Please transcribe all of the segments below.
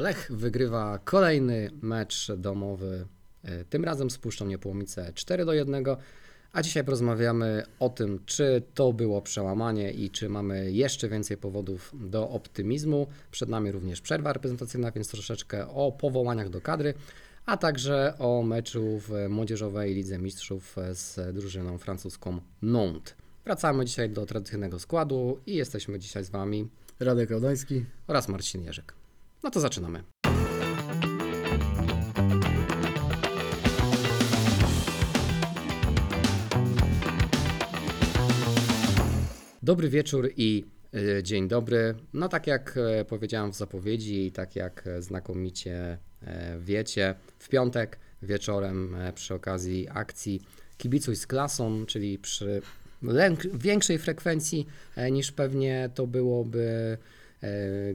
Lech wygrywa kolejny mecz domowy, e, tym razem z Puszczą Niepołomice 4 do 1. A dzisiaj porozmawiamy o tym, czy to było przełamanie i czy mamy jeszcze więcej powodów do optymizmu. Przed nami również przerwa reprezentacyjna, więc troszeczkę o powołaniach do kadry, a także o meczu w Młodzieżowej Lidze Mistrzów z drużyną francuską Nantes. Wracamy dzisiaj do tradycyjnego składu i jesteśmy dzisiaj z Wami Radek Audański. oraz Marcin Jerzyk. No to zaczynamy. Dobry wieczór i y, dzień dobry. No tak jak e, powiedziałem w zapowiedzi i tak jak e, znakomicie e, wiecie, w piątek wieczorem e, przy okazji akcji Kibicuj z klasą, czyli przy większej frekwencji e, niż pewnie to byłoby e,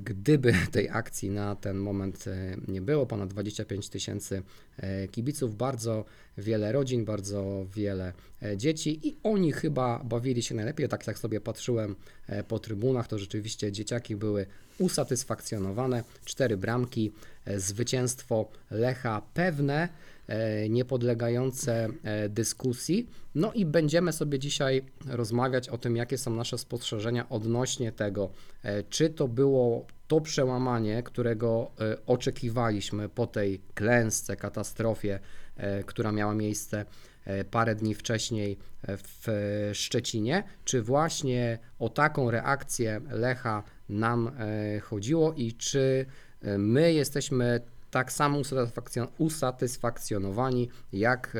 gdyby tej akcji na ten moment e, nie było. Ponad 25 tysięcy e, kibiców, bardzo wiele rodzin, bardzo wiele e, dzieci i oni chyba bawili się najlepiej. Tak jak sobie patrzyłem e, po trybunach, to rzeczywiście dzieciaki były usatysfakcjonowane. Cztery bramki, e, zwycięstwo Lecha pewne, e, niepodlegające e, dyskusji. No i będziemy sobie dzisiaj rozmawiać o tym, jakie są nasze spostrzeżenia odnośnie tego, e, czy to było to przełamanie, którego e, oczekiwaliśmy po tej klęsce, katastrofie, e, która miała miejsce e, parę dni wcześniej w Szczecinie, czy właśnie o taką reakcję Lecha nam chodziło i czy my jesteśmy tak samo usatysfakcjon- usatysfakcjonowani jak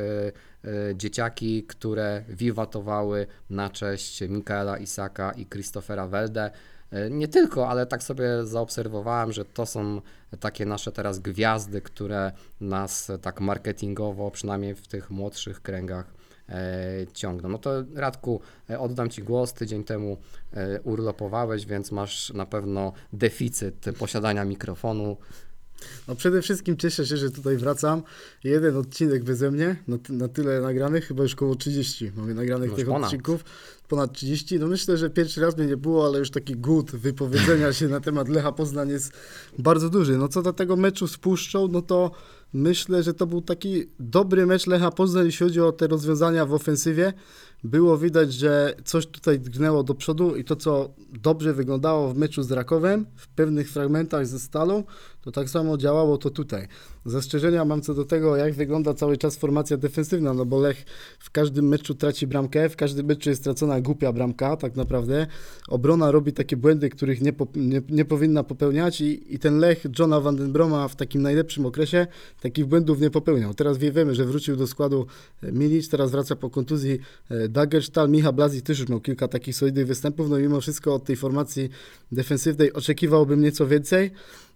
dzieciaki, które wiwatowały na cześć Mikaela Isaka i Christophera Welde. E, Nie tylko, ale tak sobie zaobserwowałem, że to są takie nasze teraz gwiazdy, które nas tak marketingowo, przynajmniej w tych młodszych kręgach, e, ciągną. No to Radku, e, oddam Ci głos. Tydzień temu urlopowałeś, więc masz na pewno deficyt posiadania mikrofonu. No przede wszystkim cieszę się, że tutaj wracam. Jeden odcinek beze mnie, na, na tyle nagranych, chyba już około 30 mamy nagranych No tych ponad. odcinków. Ponad 30. No myślę, że pierwszy raz mnie nie było, ale już taki głód wypowiedzenia się na temat Lecha Poznań jest bardzo duży. No co do tego meczu z Puszczą, no to myślę, że to był taki dobry mecz Lecha Poznań, jeśli chodzi o te rozwiązania w ofensywie. Było widać, że coś tutaj drgnęło do przodu i to, co dobrze wyglądało w meczu z Rakowem, w pewnych fragmentach ze Stalą, to tak samo działało to tutaj. Zastrzeżenia mam co do tego, jak wygląda cały czas formacja defensywna, no bo Lech w każdym meczu traci bramkę, w każdym meczu jest stracona głupia bramka, tak naprawdę. Obrona robi takie błędy, których nie, po, nie, nie powinna popełniać i, i ten Lech Johna Vandenbroma w takim najlepszym okresie takich błędów nie popełniał. Teraz wie- wiemy, że wrócił do składu e, Milic, teraz wraca po kontuzji e, Dagerstal, Micha Blazi też już miał kilka takich solidnych występów, no mimo wszystko od tej formacji defensywnej oczekiwałbym nieco więcej.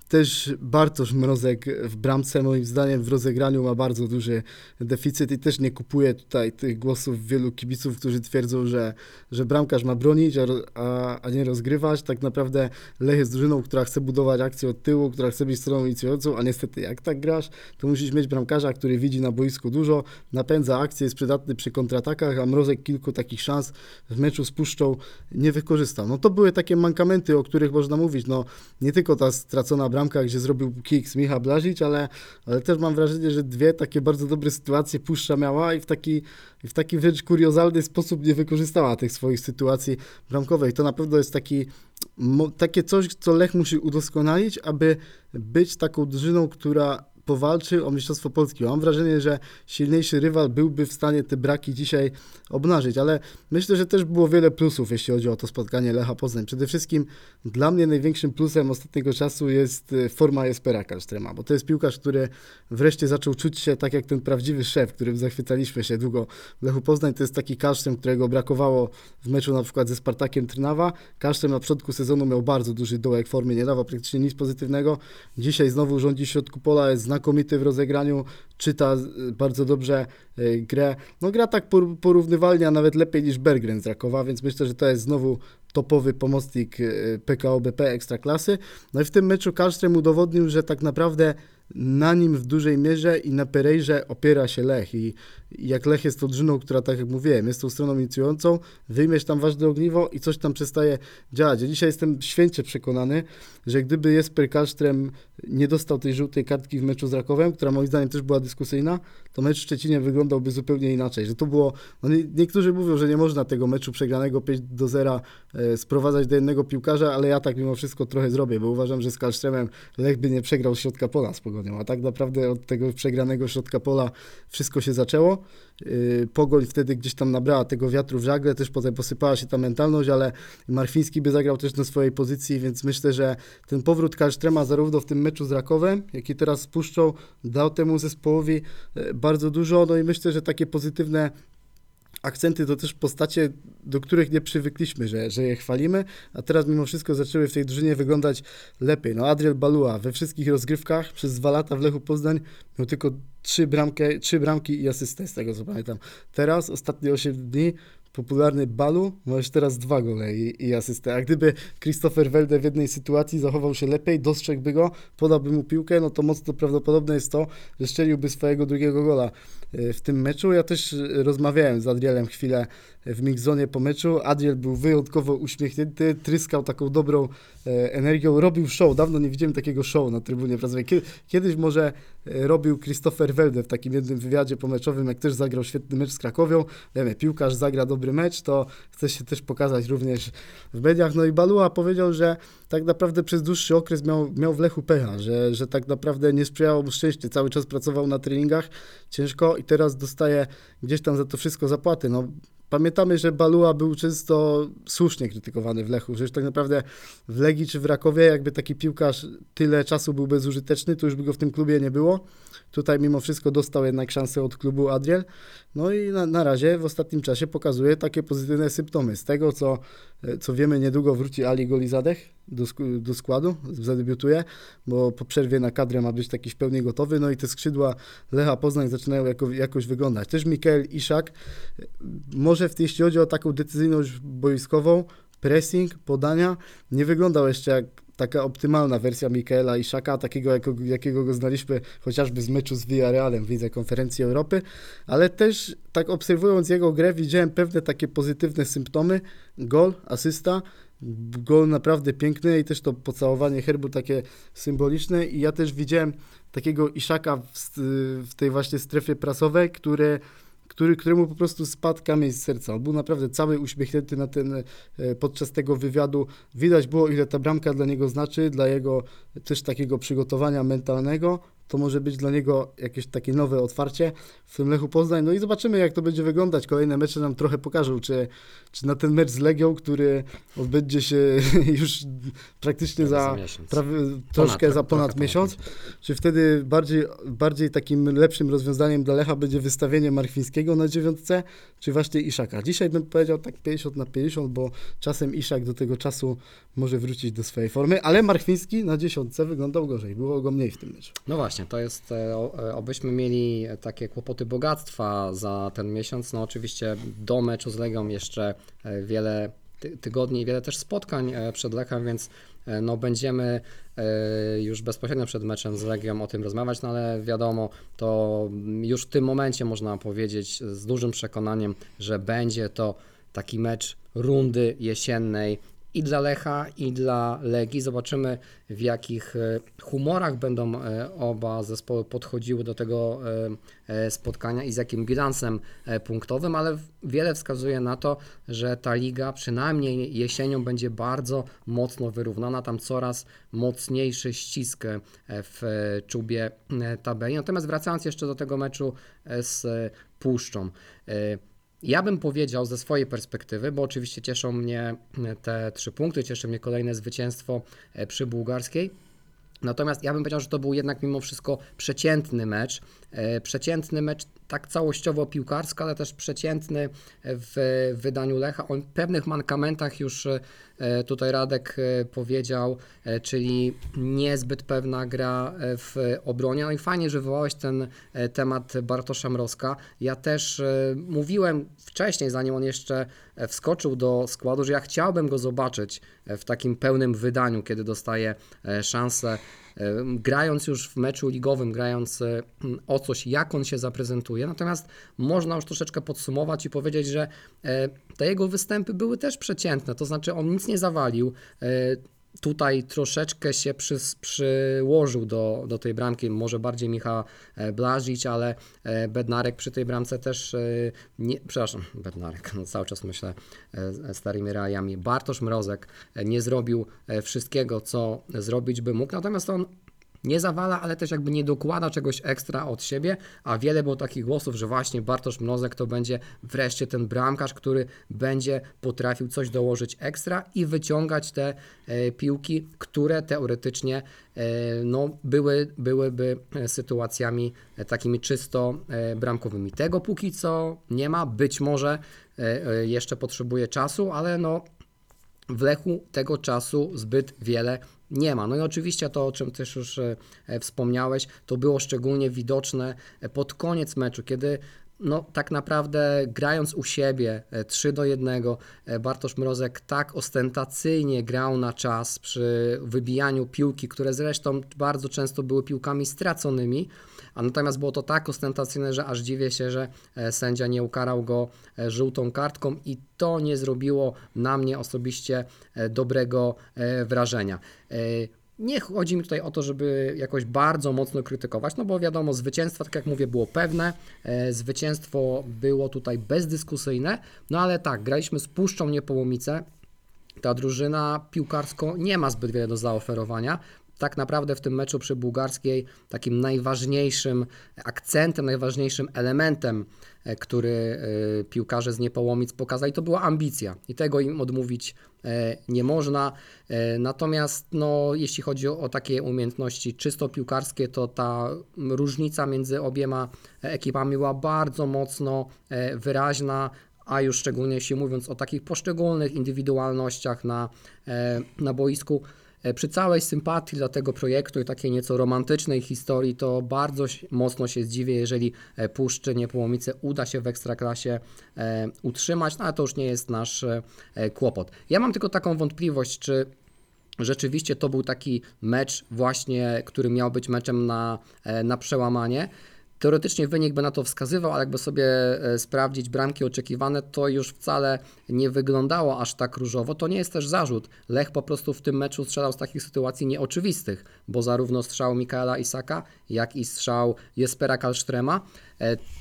Też Bartosz Mrozek w bramce, moim zdaniem, w rozegraniu ma bardzo duży deficyt i też nie kupuje tutaj tych głosów wielu kibiców, którzy twierdzą, że, że bramkarz ma bronić, a, a nie rozgrywać. Tak naprawdę Lech jest drużyną, która chce budować akcję od tyłu, która chce być stroną inicjującą, a niestety jak tak grasz, to musisz mieć bramkarza, który widzi na boisku dużo, napędza akcję, jest przydatny przy kontratakach, a Mrozek kilku takich szans w meczu z Puszczą nie wykorzystał. No to były takie mankamenty, o których można mówić. No nie tylko ta stracona bramka, gdzie zrobił kick z Micha Blazic, ale, ale też mam wrażenie, że dwie takie bardzo dobre sytuacje Puszcza miała i w taki, i w taki wręcz kuriozalny sposób nie wykorzystała tych swoich sytuacji bramkowych. To na pewno jest taki, takie coś, co Lech musi udoskonalić, aby być taką drużyną, która powalczy o Mistrzostwo Polski. Mam wrażenie, że silniejszy rywal byłby w stanie te braki dzisiaj obnażyć, ale myślę, że też było wiele plusów, jeśli chodzi o to spotkanie Lecha Poznań. Przede wszystkim dla mnie największym plusem ostatniego czasu jest e, forma Jespera Kalstrema, bo to jest piłkarz, który wreszcie zaczął czuć się tak jak ten prawdziwy szef, którym zachwycaliśmy się długo w Lechu Poznań. To jest taki Kalstrem, którego brakowało w meczu na przykład ze Spartakiem Trnawa. Kalstrem na początku sezonu miał bardzo duży dołek formy, nie dawał praktycznie nic pozytywnego. Dzisiaj znowu rządzi w środku pola, jest znakomity w rozegraniu, czyta e, bardzo dobrze e, grę. No gra tak por- porównywalnie, a nawet lepiej niż Berggren z Rakowa, więc myślę, że to jest znowu topowy pomocnik e, PKO BP Ekstraklasy. No i w tym meczu Karlström udowodnił, że tak naprawdę na nim w dużej mierze i na Perejrze opiera się Lech i jak Lech jest tą drużyną, która tak jak mówiłem, jest tą stroną inicjującą, wyjmiesz tam ważne ogniwo i coś tam przestaje działać. Ja dzisiaj jestem święcie przekonany, że gdyby Jesper Kallström nie dostał tej żółtej kartki w meczu z Rakowem, która moim zdaniem też była dyskusyjna, to mecz w Szczecinie wyglądałby zupełnie inaczej. Że to było, no nie, niektórzy mówią, że nie można tego meczu przegranego 5 do 0 e, sprowadzać do jednego piłkarza, ale ja tak mimo wszystko trochę zrobię, bo uważam, że z Kallströmem Lech by nie przegrał środka pola z Pogonią, a tak naprawdę od tego przegranego środka pola wszystko się zaczęło. Y, Pogoń wtedy gdzieś tam nabrała tego wiatru w żagle, też potem posypała się ta mentalność, ale Marfiński by zagrał też na swojej pozycji, więc myślę, że ten powrót Kallstrema zarówno w tym meczu z Rakowem, jak i teraz spuszczą, dał temu zespołowi y, bardzo dużo, no i myślę, że takie pozytywne akcenty to też postacie, do których nie przywykliśmy, że, że je chwalimy, a teraz mimo wszystko zaczęły w tej drużynie wyglądać lepiej. No Adriel Balua we wszystkich rozgrywkach przez dwa lata w Lechu Poznań miał tylko trzy, bramkę, trzy bramki i asystę, z tego co pamiętam. Teraz, ostatnie 8 dni, popularny Balu, masz teraz dwa gole i, i asystę. A gdyby Christopher Welde w jednej sytuacji zachował się lepiej, dostrzegłby go, podałby mu piłkę, no to mocno prawdopodobne jest to, że strzeliłby swojego drugiego gola e, w tym meczu. Ja też rozmawiałem z Adrielem chwilę w mixzonie po meczu. Adriel był wyjątkowo uśmiechnięty, tryskał taką dobrą e, energią, robił show. Dawno nie widziałem takiego show na trybunie prasowej. Kiedyś może e, robił Christopher Welde w takim jednym wywiadzie pomeczowym, jak też zagrał świetny mecz z Krakowią. Wiemy, piłkarz zagra dobry mecz, to chce się też pokazać również w mediach. No i Balua powiedział, że tak naprawdę przez dłuższy okres miał, miał w Lechu pecha, że, że tak naprawdę nie sprzyjało mu szczęście. Cały czas pracował na treningach ciężko i teraz dostaje gdzieś tam za to wszystko zapłaty. No, Pamiętamy, że Balua był często słusznie krytykowany w Lechu, że już tak naprawdę w Legii czy w Rakowie jakby taki piłkarz tyle czasu był bezużyteczny, to już by go w tym klubie nie było. Tutaj mimo wszystko dostał jednak szansę od klubu Adriel. No i na, na razie w ostatnim czasie pokazuje takie pozytywne symptomy. Z tego, co, co wiemy, niedługo wróci Ali Golizadech do, do składu, zadebiutuje, bo po przerwie na kadrę ma być taki w pełni gotowy. No i te skrzydła Lecha Poznań zaczynają jako, jakoś wyglądać. Też Mikael Iszak, może w, jeśli chodzi o taką decyzyjność boiskową, pressing, podania, nie wyglądał jeszcze jak taka optymalna wersja Mikaela Iszaka, takiego jako, jakiego go znaliśmy chociażby z meczu z Villarrealem w Lidze Konferencji Europy, ale też tak obserwując jego grę widziałem pewne takie pozytywne symptomy, gol, asysta, gol naprawdę piękny i też to pocałowanie herbu takie symboliczne. I ja też widziałem takiego Iszaka w, w tej właśnie strefie prasowej, które który, któremu po prostu spadł kamień z serca. On był naprawdę cały uśmiechnięty na ten, e, podczas tego wywiadu. Widać było, ile ta bramka dla niego znaczy, dla jego też takiego przygotowania mentalnego, to może być dla niego jakieś takie nowe otwarcie w tym Lechu Poznań. No i zobaczymy, jak to będzie wyglądać. Kolejne mecze nam trochę pokażą, czy, czy na ten mecz z Legią, który odbędzie się już praktycznie za, za prawie, troszkę ponad, za ponad miesiąc, ponad czy wtedy bardziej, bardziej takim lepszym rozwiązaniem dla Lecha będzie wystawienie Markwińskiego na dziewiątce, czy właśnie Iszaka. Dzisiaj bym powiedział tak 50 na 50, bo czasem Iszak do tego czasu może wrócić do swojej formy, ale Markwiński na dziesiątce wyglądał gorzej, było go mniej w tym meczu. No właśnie, to jest, e, e, obyśmy mieli takie kłopoty bogactwa za ten miesiąc, no oczywiście do meczu z Legią jeszcze e, wiele tygodni, wiele też spotkań przed Lechem, więc no będziemy już bezpośrednio przed meczem z Legią o tym rozmawiać, no ale wiadomo, to już w tym momencie można powiedzieć z dużym przekonaniem, że będzie to taki mecz rundy jesiennej i dla Lecha, i dla Legii. Zobaczymy, w jakich e, humorach będą e, oba zespoły podchodziły do tego e, spotkania i z jakim bilansem punktowym, ale wiele wskazuje na to, że ta liga przynajmniej jesienią będzie bardzo mocno wyrównana. Tam coraz mocniejszy ścisk w czubie tabeli. Natomiast wracając jeszcze do tego meczu z Puszczą. Ja bym powiedział ze swojej perspektywy, bo oczywiście cieszą mnie te trzy punkty, cieszy mnie kolejne zwycięstwo e, przy bułgarskiej. Natomiast ja bym powiedział, że to był jednak mimo wszystko przeciętny mecz. E, przeciętny mecz tak całościowo piłkarsko, ale też przeciętny w wydaniu Lecha. O pewnych mankamentach już e, tutaj Radek e, powiedział, e, czyli niezbyt pewna gra w obronie. No i fajnie, że wywołałeś ten temat Bartosza Mrozka. Ja też mówiłem wcześniej, zanim on jeszcze wskoczył do składu, że ja chciałbym go zobaczyć w takim pełnym wydaniu, kiedy dostaje szansę grając już w meczu ligowym, grając e, o coś, jak on się zaprezentuje. Natomiast można już troszeczkę podsumować i powiedzieć, że e, te jego występy były też przeciętne, to znaczy on nic nie zawalił. Tutaj troszeczkę się przy, przyłożył do, do tej bramki, może bardziej Michał e, Blažić, ale e, Bednarek przy tej bramce też, e, nie, przepraszam, Bednarek, no cały czas myślę starymi realiami. Bartosz Mrozek nie zrobił wszystkiego, co zrobić by mógł, natomiast on nie zawala, ale też jakby nie dokłada czegoś ekstra od siebie, a wiele było takich głosów, że właśnie Bartosz Mrozek to będzie wreszcie ten bramkarz, który będzie potrafił coś dołożyć ekstra i wyciągać te e, piłki, które teoretycznie e, no, były, byłyby e, sytuacjami e, takimi czysto e, bramkowymi. Tego póki co nie ma, być może e, e, jeszcze potrzebuje czasu, ale no w Lechu tego czasu zbyt wiele nie ma. No i oczywiście to, o czym też już e, e, wspomniałeś, to było szczególnie widoczne e, pod koniec meczu, kiedy no, tak naprawdę grając u siebie e, 3 do 1, e, Bartosz Mrozek tak ostentacyjnie grał na czas przy wybijaniu piłki, które zresztą bardzo często były piłkami straconymi, a natomiast było to tak ostentacyjne, że aż dziwię się, że e, sędzia nie ukarał go e, żółtą kartką i to nie zrobiło na mnie osobiście e, dobrego wrażenia. Nie chodzi mi tutaj o to, żeby jakoś bardzo mocno krytykować, no bo wiadomo, zwycięstwo, tak jak mówię, było pewne, zwycięstwo było tutaj bezdyskusyjne, no ale tak, graliśmy z Puszczą Niepołomice, ta drużyna piłkarsko nie ma zbyt wiele do zaoferowania. Tak naprawdę w tym meczu przy bułgarskiej takim najważniejszym akcentem, najważniejszym elementem, e, który e, piłkarze z Niepołomic pokazali, to była ambicja i tego im odmówić e, nie można. Natomiast no, jeśli chodzi o, takie umiejętności czysto piłkarskie, to ta różnica między obiema ekipami była bardzo mocno wyraźna a już szczególnie jeśli mówiąc o takich poszczególnych indywidualnościach na, na boisku. E, Przy całej sympatii dla tego projektu i takiej nieco romantycznej historii, to bardzo mocno się zdziwię, jeżeli e, Puszczy Niepołomice uda się w Ekstraklasie e, utrzymać, no ale to już nie jest nasz kłopot. Ja mam tylko taką wątpliwość, czy rzeczywiście to był taki mecz właśnie, który miał być meczem na, na przełamanie. Teoretycznie wynik by na to wskazywał, ale jakby sobie e, sprawdzić bramki oczekiwane, to już wcale nie wyglądało aż tak różowo. To nie jest też zarzut. Lech po prostu w tym meczu strzelał z takich sytuacji nieoczywistych, bo zarówno strzał Mikaela Isaka, jak i strzał Jespera Kalsztrema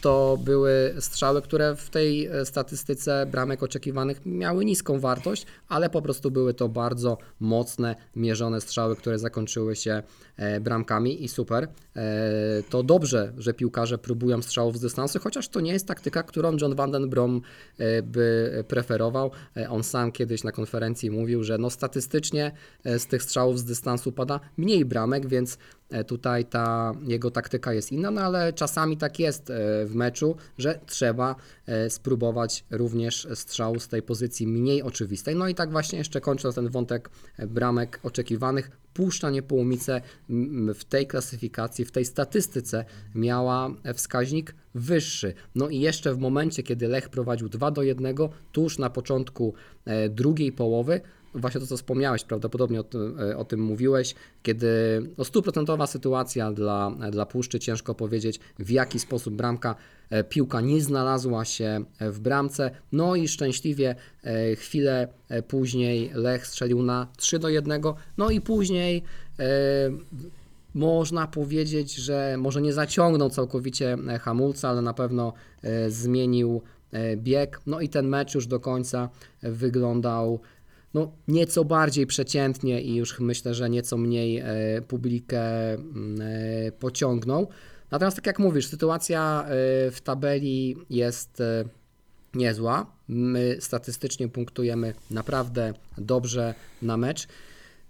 to były strzały, które w tej e, statystyce bramek oczekiwanych miały niską wartość, ale po prostu były to bardzo mocne, mierzone strzały, które zakończyły się e, bramkami i super. E, To dobrze, że piłkarze próbują strzałów z dystansu, chociaż to nie jest taktyka, którą John van den Brom e, by preferował. E, On sam kiedyś na konferencji mówił, że no statystycznie e, z tych strzałów z dystansu pada mniej bramek, więc E, Tutaj ta jego taktyka jest inna, no ale czasami tak jest e, w meczu, że trzeba e, spróbować również strzału z tej pozycji mniej oczywistej. No i tak właśnie jeszcze kończąc ten wątek e, bramek oczekiwanych, Puszcza Niepołomice w tej klasyfikacji, w tej statystyce miała wskaźnik wyższy. No i jeszcze w momencie, kiedy Lech prowadził 2 do 1, tuż na początku e, drugiej połowy, właśnie to, co wspomniałeś, prawdopodobnie o tym, e, o tym mówiłeś, kiedy no, stuprocentowa sytuacja dla, dla Puszczy, ciężko powiedzieć w jaki sposób bramka, e, piłka nie znalazła się e, w bramce, no i szczęśliwie e, chwilę e, później Lech strzelił na 3 do 1, no i później e, można powiedzieć, że może nie zaciągnął całkowicie e, hamulca, ale na pewno e, zmienił e, bieg. No i ten mecz już do końca e, wyglądał no, nieco bardziej przeciętnie i już myślę, że nieco mniej e, publikę mm, e, pociągnął. Natomiast tak jak mówisz, sytuacja e, w tabeli jest niezła. My statystycznie punktujemy naprawdę dobrze na mecz.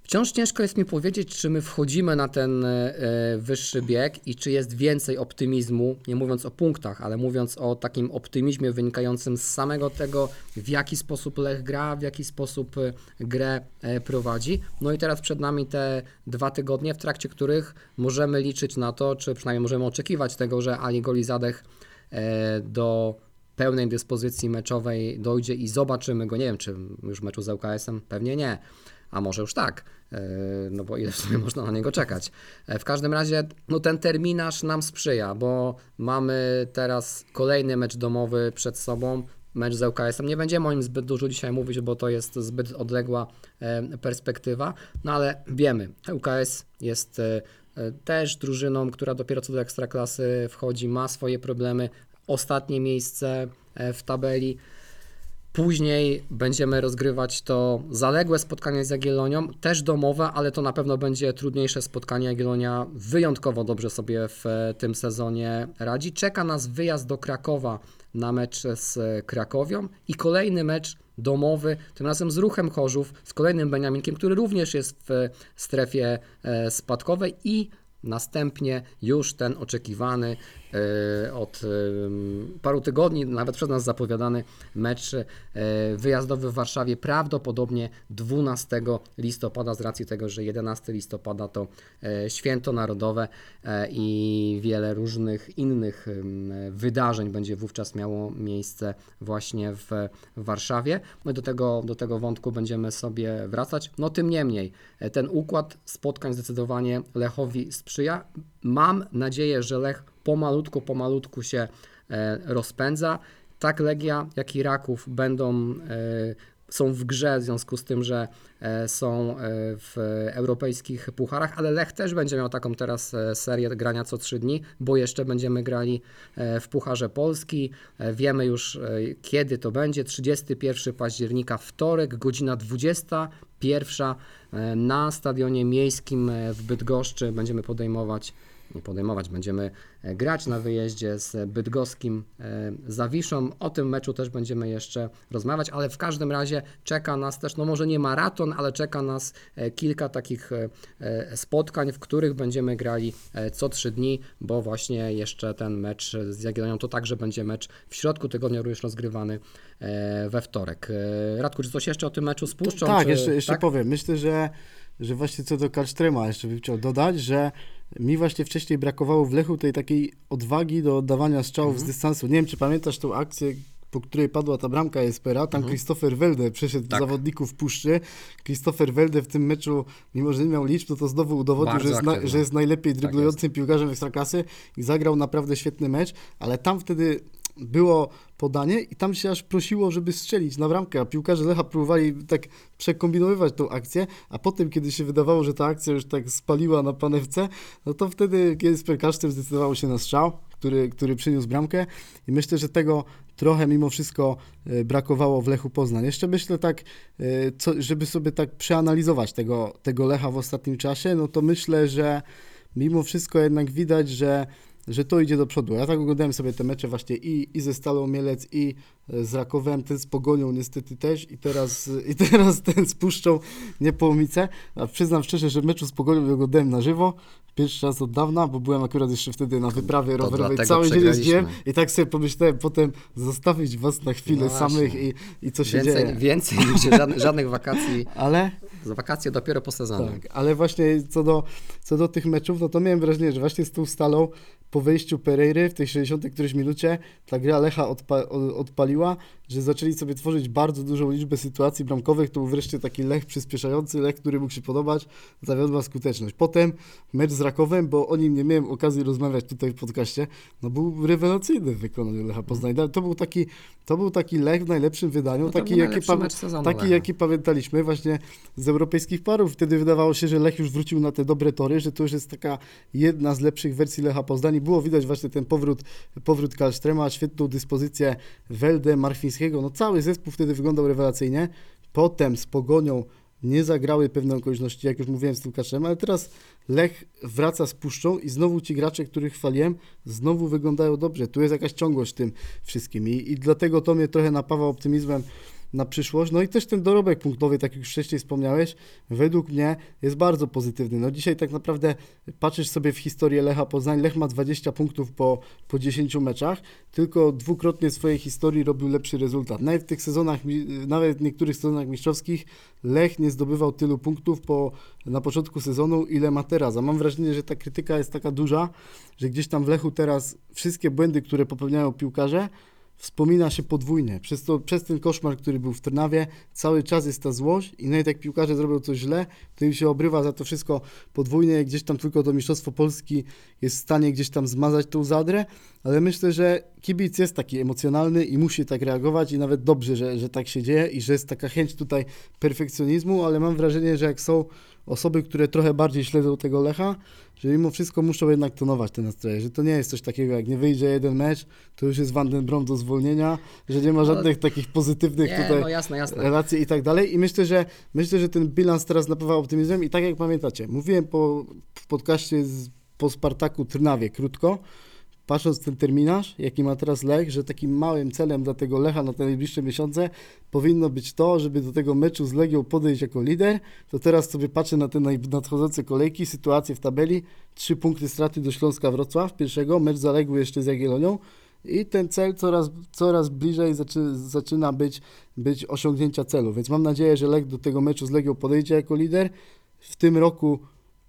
Wciąż ciężko jest mi powiedzieć, czy my wchodzimy na ten e, wyższy bieg i czy jest więcej optymizmu, nie mówiąc o punktach, ale mówiąc o takim optymizmie wynikającym z samego tego, w jaki sposób Lech gra, w jaki sposób e, grę e, prowadzi. No i teraz przed nami te dwa tygodnie, w trakcie których możemy liczyć na to, czy przynajmniej możemy oczekiwać tego, że Ali Golizadeh e, do pełnej dyspozycji meczowej dojdzie i zobaczymy go, nie wiem, czy już w meczu z ŁKS-em, pewnie nie, a może już tak, e, no bo ile można na niego czekać. E, W każdym razie, no ten terminarz nam sprzyja, bo mamy teraz kolejny mecz domowy przed sobą, mecz z ŁKS-em. Nie będziemy o nim zbyt dużo dzisiaj mówić, bo to jest zbyt odległa e, perspektywa, no ale wiemy, ŁKS jest też drużyną, która dopiero co do ekstraklasy wchodzi, ma swoje problemy, ostatnie miejsce w tabeli. Później będziemy rozgrywać to zaległe spotkanie z Jagiellonią, też domowe, ale to na pewno będzie trudniejsze spotkanie. Jagiellonia wyjątkowo dobrze sobie w e, tym sezonie radzi. Czeka nas wyjazd do Krakowa na mecz z Krakowią i kolejny mecz domowy, tym razem z Ruchem Chorzów, z kolejnym Beniaminkiem, który również jest w e, strefie e, spadkowej i Następnie już ten oczekiwany od e, paru tygodni, nawet przez nas zapowiadany mecz e, wyjazdowy w Warszawie, prawdopodobnie 12 listopada, z racji tego, że 11 listopada to e, święto narodowe i wiele różnych innych wydarzeń będzie wówczas miało miejsce właśnie w Warszawie. I do tego, do tego wątku będziemy sobie wracać. No tym niemniej, ten układ spotkań zdecydowanie Lechowi sprzyja. Mam nadzieję, że Lech pomalutku, pomalutku się e, rozpędza. Tak Legia, jak i Raków będą e, są w grze w związku z tym, że e, są w europejskich pucharach, ale Lech też będzie miał taką teraz serię grania co trzy dni, bo jeszcze będziemy grali w Pucharze Polski. Wiemy już kiedy to będzie. 31 października, wtorek, godzina 21 e, na stadionie miejskim w Bydgoszczy będziemy podejmować podejmować. Będziemy e, grać na wyjeździe z bydgoskim e, Zawiszą. O tym meczu też będziemy jeszcze rozmawiać, ale w każdym razie czeka nas też, no może nie maraton, ale czeka nas e, kilka takich spotkań, w których będziemy grali co trzy dni, bo właśnie jeszcze ten mecz z Jagiellonią to także będzie mecz w środku tygodnia również rozgrywany we wtorek. Radku, czy coś jeszcze o tym meczu z Puszczą? Tak, czy, jeszcze, jeszcze tak? powiem. Myślę, że, że właśnie co do Kalsztrema jeszcze bym chciał dodać, że mi właśnie wcześniej brakowało w Lechu tej takiej odwagi do oddawania strzałów Mhm. z dystansu. Nie wiem, czy pamiętasz tą akcję, po której padła ta bramka Jespera, tam Mhm. Christopher Welde przeszedł Tak. zawodników Puszczy. Christopher Welde w tym meczu, mimo że nie miał liczb, no to znowu udowodnił, że jest, na, że jest najlepiej Tak dryblującym piłkarzem Ekstraklasy i zagrał naprawdę świetny mecz, ale tam wtedy było podanie i tam się aż prosiło, żeby strzelić na bramkę, a piłkarze Lecha próbowali tak przekombinowywać tą akcję, a potem, kiedy się wydawało, że ta akcja już tak spaliła na panewce, no to wtedy Giesper Kasztem zdecydował się na strzał, który, który przyniósł bramkę i myślę, że tego trochę mimo wszystko e, brakowało w Lechu Poznań. Jeszcze myślę tak, e, co, żeby sobie tak przeanalizować tego, tego Lecha w ostatnim czasie, no to myślę, że mimo wszystko jednak widać, że że to idzie do przodu. Ja tak oglądałem sobie te mecze właśnie i, i ze Stalą Mielec, i z Rakowem, ten z Pogonią niestety też i teraz, i teraz ten z Puszczą Niepołomice. A przyznam szczerze, że meczu z Pogonią oglądałem na żywo, pierwszy raz od dawna, bo byłem akurat jeszcze wtedy na wyprawie To rowerowej, cały dzień jeździłem i tak sobie pomyślałem potem zostawić was na chwilę No samych i, i co się Więcej, dzieje. więcej niż żadnych, żadnych wakacji. Ale wakacje dopiero po sezonie. tak, ale właśnie co do, co do tych meczów, no to miałem wrażenie, że właśnie z tą stalą po wejściu Pereiry w tej 60 którejś minucie ta gra Lecha odpa- o- odpaliła, że zaczęli sobie tworzyć bardzo dużą liczbę sytuacji bramkowych. To był wreszcie taki Lech przyspieszający, Lech, który mógł się podobać, zawiodła skuteczność. Potem mecz z Rakowem, bo o nim nie miałem okazji rozmawiać tutaj w podcaście, no był rewelacyjny w wykonaniu Lecha Poznań. To był taki, to był taki Lech w najlepszym wydaniu, No taki, jaki, sezonu taki Lecha. jaki pamiętaliśmy właśnie z europejskich parów. Wtedy wydawało się, że Lech już wrócił na te dobre tory, że to już jest taka jedna z lepszych wersji Lecha Poznań. I było widać właśnie ten powrót, powrót Kalstrema, świetną dyspozycję Welde, Marfińskiego. No cały zespół wtedy wyglądał rewelacyjnie. Potem z Pogonią nie zagrały pewne okoliczności, jak już mówiłem z tym Kaczem, ale teraz Lech wraca z puszczą i znowu ci gracze, których chwaliłem, znowu wyglądają dobrze. Tu jest jakaś ciągłość w tym wszystkim i, i dlatego to mnie trochę napawa optymizmem na przyszłość. No i też ten dorobek punktowy, tak jak już wcześniej wspomniałeś, według mnie jest bardzo pozytywny. No dzisiaj tak naprawdę patrzysz sobie w historię Lecha Poznań, Lech ma 20 punktów po, po 10 meczach, tylko dwukrotnie w swojej historii robił lepszy rezultat. Nawet w tych sezonach, nawet w niektórych sezonach mistrzowskich Lech nie zdobywał tylu punktów po, na początku sezonu, ile ma teraz. A mam wrażenie, że ta krytyka jest taka duża, że gdzieś tam w Lechu teraz wszystkie błędy, które popełniają piłkarze, wspomina się podwójnie. Przez, to, przez ten koszmar, który był w Trnawie, cały czas jest ta złość i nawet jak piłkarze zrobią coś źle, to im się obrywa za to wszystko podwójnie, gdzieś tam tylko to Mistrzostwo Polski jest w stanie gdzieś tam zmazać tą zadrę, ale myślę, że kibic jest taki emocjonalny i musi tak reagować i nawet dobrze, że, że tak się dzieje i że jest taka chęć tutaj perfekcjonizmu, ale mam wrażenie, że jak są osoby, które trochę bardziej śledzą tego Lecha, że mimo wszystko muszą jednak tonować te nastroje, że to nie jest coś takiego, jak nie wyjdzie jeden mecz, to już jest Van den Brom do zwolnienia, że nie ma żadnych takich pozytywnych Nie, tutaj no jasne, jasne. relacji i tak dalej. I myślę, że myślę, że ten bilans teraz napawa optymizmem i tak jak pamiętacie, mówiłem po, w podcaście z, po Spartaku Trnawie krótko, patrząc ten terminarz, jaki ma teraz Lech, że takim małym celem dla tego Lecha na te najbliższe miesiące powinno być to, żeby do tego meczu z Legią podejść jako lider, to teraz sobie patrzę na te nadchodzące kolejki, sytuację w tabeli, trzy punkty straty do Śląska Wrocław, pierwszego, mecz zaległy jeszcze z Jagiellonią. I ten cel coraz, coraz bliżej zaczy, zaczyna być, być osiągnięcia celu, więc mam nadzieję, że Lech do tego meczu z Legią podejdzie jako lider. W tym roku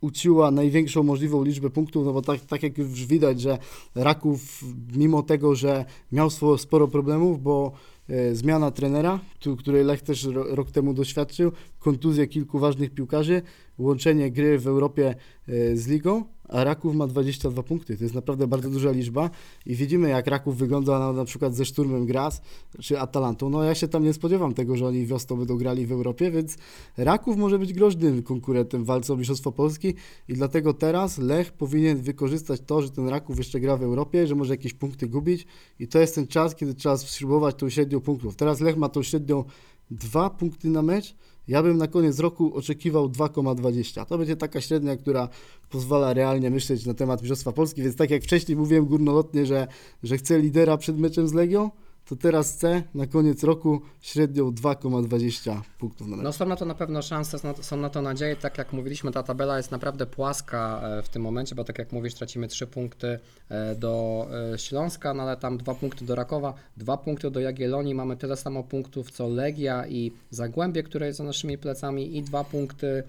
uciła największą możliwą liczbę punktów, no bo tak, tak jak już widać, że Raków mimo tego, że miał sporo problemów, bo e, zmiana trenera, której Lech też ro, rok temu doświadczył, kontuzje kilku ważnych piłkarzy, łączenie gry w Europie e, z ligą, a Raków ma 22 punkty. To jest naprawdę bardzo duża liczba i widzimy jak Raków wygląda na, na przykład ze Szturmem Graz czy Atalantą. No ja się tam nie spodziewam tego, że oni wiosną będą grali w Europie, więc Raków może być groźnym konkurentem w walce o Mistrzostwo Polski i dlatego teraz Lech powinien wykorzystać to, że ten Raków jeszcze gra w Europie, że może jakieś punkty gubić i to jest ten czas, kiedy trzeba spróbować tą średnią punktów. Teraz Lech ma tą średnią dwa punkty na mecz. Ja bym na koniec roku oczekiwał 2,20. To będzie taka średnia, która pozwala realnie myśleć na temat Mistrzostwa Polski, więc tak jak wcześniej mówiłem górnolotnie, że, że chcę lidera przed meczem z Legią, to teraz chcę na koniec roku średnią 2,20 punktów na mecz. No są na to na pewno szanse, są na to, nadzieje. Tak jak mówiliśmy, ta tabela jest naprawdę płaska e, w tym momencie, bo tak jak mówisz, tracimy 3 punkty e, do e, Śląska, no ale tam 2 punkty do Rakowa, 2 punkty do Jagiellonii, mamy tyle samo punktów co Legia i Zagłębie, które jest za naszymi plecami i 2 punkty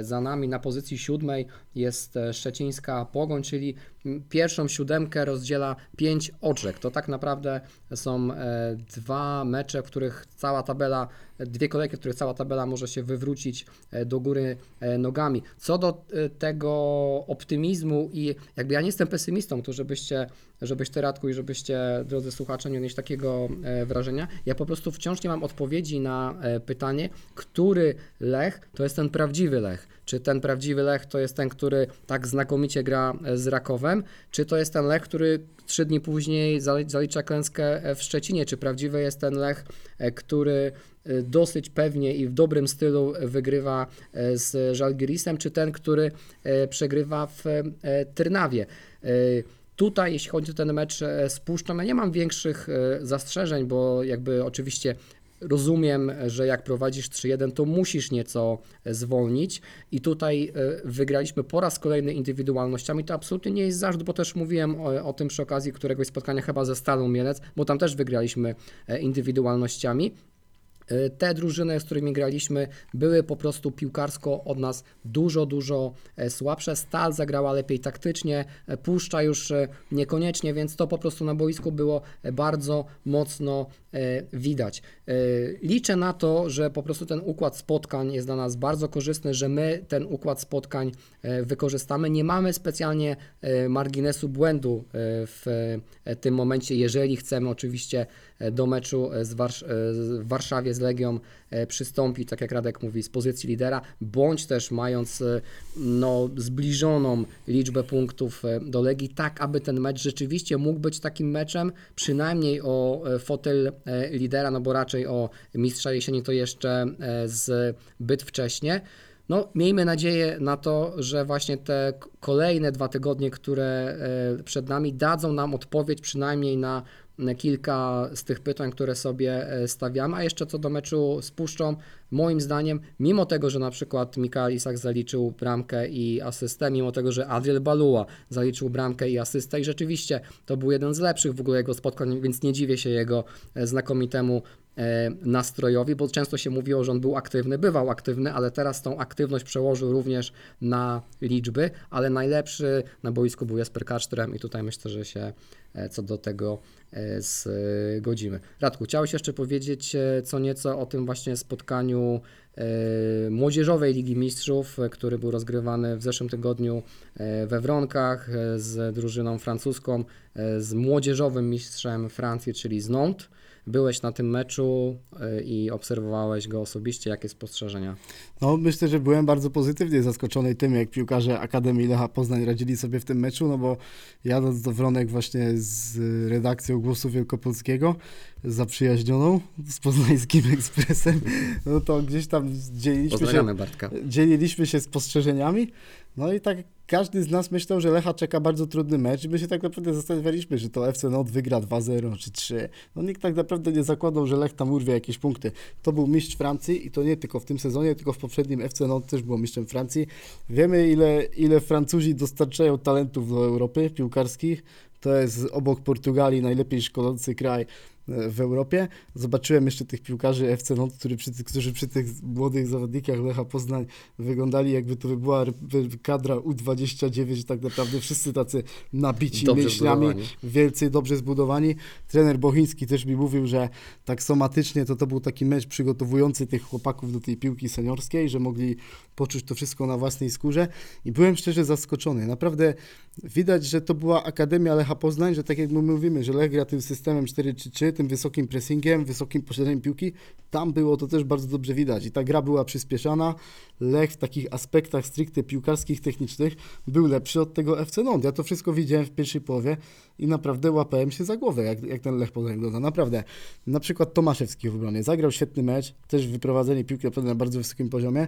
za nami na pozycji siódmej jest e, Szczecińska Pogoń, czyli pierwszą siódemkę rozdziela 5 oczek. To tak naprawdę są e, dwa mecze, w których cała tabela, dwie kolejki, w których cała tabela może się wywrócić e, do góry e, nogami. Co do e, tego optymizmu i jakby ja nie jestem pesymistą, to żebyście, żebyś ty Radku i żebyście drodzy słuchacze nie odnieść takiego wrażenia. Ja po prostu wciąż nie mam odpowiedzi na pytanie, który Lech to jest ten prawdziwy Lech. Czy ten prawdziwy Lech to jest ten, który tak znakomicie gra e, z Rakowem, czy to jest ten Lech, który trzy dni później zali- zalicza klęskę e, w Szczecinie, czy prawdziwy jest ten Lech, e, który dosyć pewnie i w dobrym stylu wygrywa z Żalgirisem, czy ten, który przegrywa w e, Trnawie. E, Tutaj, jeśli chodzi o ten mecz z Puszczą, ja nie mam większych zastrzeżeń, bo jakby oczywiście rozumiem, że jak prowadzisz 3-1, to musisz nieco e, zwolnić i tutaj e, wygraliśmy po raz kolejny indywidualnościami. To absolutnie nie jest zarzut, bo też mówiłem o, o tym przy okazji któregoś spotkania chyba ze Stalą Mielec, bo tam też wygraliśmy e, indywidualnościami. Te drużyny, z którymi graliśmy, były po prostu piłkarsko od nas dużo, dużo słabsze. Stal zagrała lepiej taktycznie, Puszcza już niekoniecznie, więc to po prostu na boisku było bardzo mocno widać. E, Liczę na to, że po prostu ten układ spotkań jest dla nas bardzo korzystny, że my ten układ spotkań e, wykorzystamy. Nie mamy specjalnie e, marginesu błędu e, w e, tym momencie, jeżeli chcemy oczywiście e, do meczu e, z Warsz- e, w Warszawie z Legią e, przystąpić, tak jak Radek mówi, z pozycji lidera, bądź też mając e, no, zbliżoną liczbę punktów e, do Legii, tak aby ten mecz rzeczywiście mógł być takim meczem, przynajmniej o fotel lidera, no bo raczej o mistrza jesieni to jeszcze zbyt wcześnie. No, miejmy nadzieję na to, że właśnie te kolejne dwa tygodnie, które przed nami, dadzą nam odpowiedź przynajmniej na kilka z tych pytań, które sobie e, stawiamy, a jeszcze co do meczu z Puszczą, moim zdaniem, mimo tego, że na przykład Mikael Isak zaliczył bramkę i asystę, mimo tego, że Adriel Balua zaliczył bramkę i asystę i rzeczywiście to był jeden z lepszych w ogóle jego spotkań, więc nie dziwię się jego e, znakomitemu nastrojowi, bo często się mówiło, że on był aktywny, bywał aktywny, ale teraz tą aktywność przełożył również na liczby, ale najlepszy na boisku był Jesper Karsztrem i tutaj myślę, że się e, co do tego e, zgodzimy. Radku, chciałeś jeszcze powiedzieć e, co nieco o tym właśnie spotkaniu e, Młodzieżowej Ligi Mistrzów, e, który był rozgrywany w zeszłym tygodniu e, we Wronkach e, z drużyną francuską, e, z młodzieżowym mistrzem Francji, czyli z Nantes. Byłeś na tym meczu e, i obserwowałeś go osobiście. Jakie spostrzeżenia? No, myślę, że byłem bardzo pozytywnie zaskoczony tym, jak piłkarze Akademii Lecha Poznań radzili sobie w tym meczu, no bo jadąc do Wronek właśnie z redakcją Głosu Wielkopolskiego, zaprzyjaźnioną z poznańskim ekspresem, no to gdzieś tam dzieliliśmy się, Bartka. dzieliliśmy się spostrzeżeniami, no i tak każdy z nas myślał, że Lecha czeka bardzo trudny mecz i my się tak naprawdę zastanawialiśmy, że to FC Not wygra 2-0 czy 3. No nikt tak naprawdę nie zakładał, że Lech tam urwie jakieś punkty. To był mistrz Francji i to nie tylko w tym sezonie, tylko w poprzednim FC Not też było mistrzem Francji. Wiemy ile, ile Francuzi dostarczają talentów do Europy piłkarskich. To jest obok Portugalii najlepiej szkolący kraj w Europie. Zobaczyłem jeszcze tych piłkarzy FC Not, którzy przy, tych- którzy przy tych młodych zawodnikach Lecha Poznań wyglądali jakby to by była kadra U29, tak naprawdę wszyscy tacy nabici Dobrze mięśniami, zbudowani. wielcy, dobrze zbudowani. Trener Bochiński też mi mówił, że tak somatycznie to to był taki mecz przygotowujący tych chłopaków do tej piłki seniorskiej, że mogli poczuć to wszystko na własnej skórze i byłem szczerze zaskoczony. Naprawdę widać, że to była Akademia Lecha Poznań, że tak jak my mówimy, że Lech gra tym systemem 4-3-3, tym wysokim pressingiem, wysokim posiadaniem piłki, tam było to też bardzo dobrze widać i ta gra była przyspieszana. Lech w takich aspektach stricte piłkarskich, technicznych był lepszy od tego FC Nond. Ja to wszystko widziałem w pierwszej połowie i naprawdę łapałem się za głowę, jak, jak ten Lech Poznań wygląda. Naprawdę. Na przykład Tomaszewski w obronie. Zagrał świetny mecz, też wyprowadzenie piłki naprawdę na bardzo wysokim poziomie.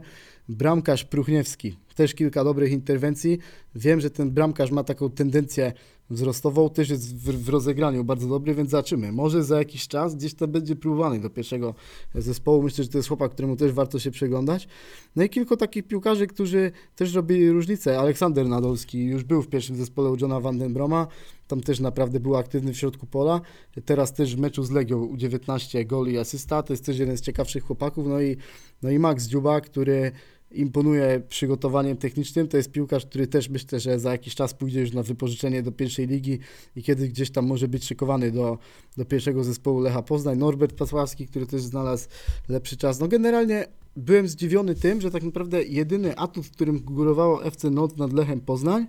Bramkarz Pruchniewski, też kilka dobrych interwencji. Wiem, że ten bramkarz ma taką tendencję wzrostową, też jest w, w rozegraniu bardzo dobry, więc zobaczymy. Może za jakiś czas gdzieś to będzie próbowany do pierwszego zespołu. Myślę, że to jest chłopak, któremu też warto się przeglądać. No i kilku takich piłkarzy, którzy też robili różnicę. Aleksander Nadolski już był w pierwszym zespole u Johna Vandenbroma. Tam też naprawdę był aktywny w środku pola. Teraz też w meczu z Legią U19 gol i asysta. To jest też jeden z ciekawszych chłopaków. No i, no i Max Dziuba, który imponuje przygotowaniem technicznym. To jest piłkarz, który też myślę, że za jakiś czas pójdzie już na wypożyczenie do pierwszej ligi i kiedy gdzieś tam może być szykowany do, do pierwszego zespołu Lecha Poznań. Norbert Pasławski, który też znalazł lepszy czas. No generalnie byłem zdziwiony tym, że tak naprawdę jedyny atut, którym górowało FC Not nad Lechem Poznań,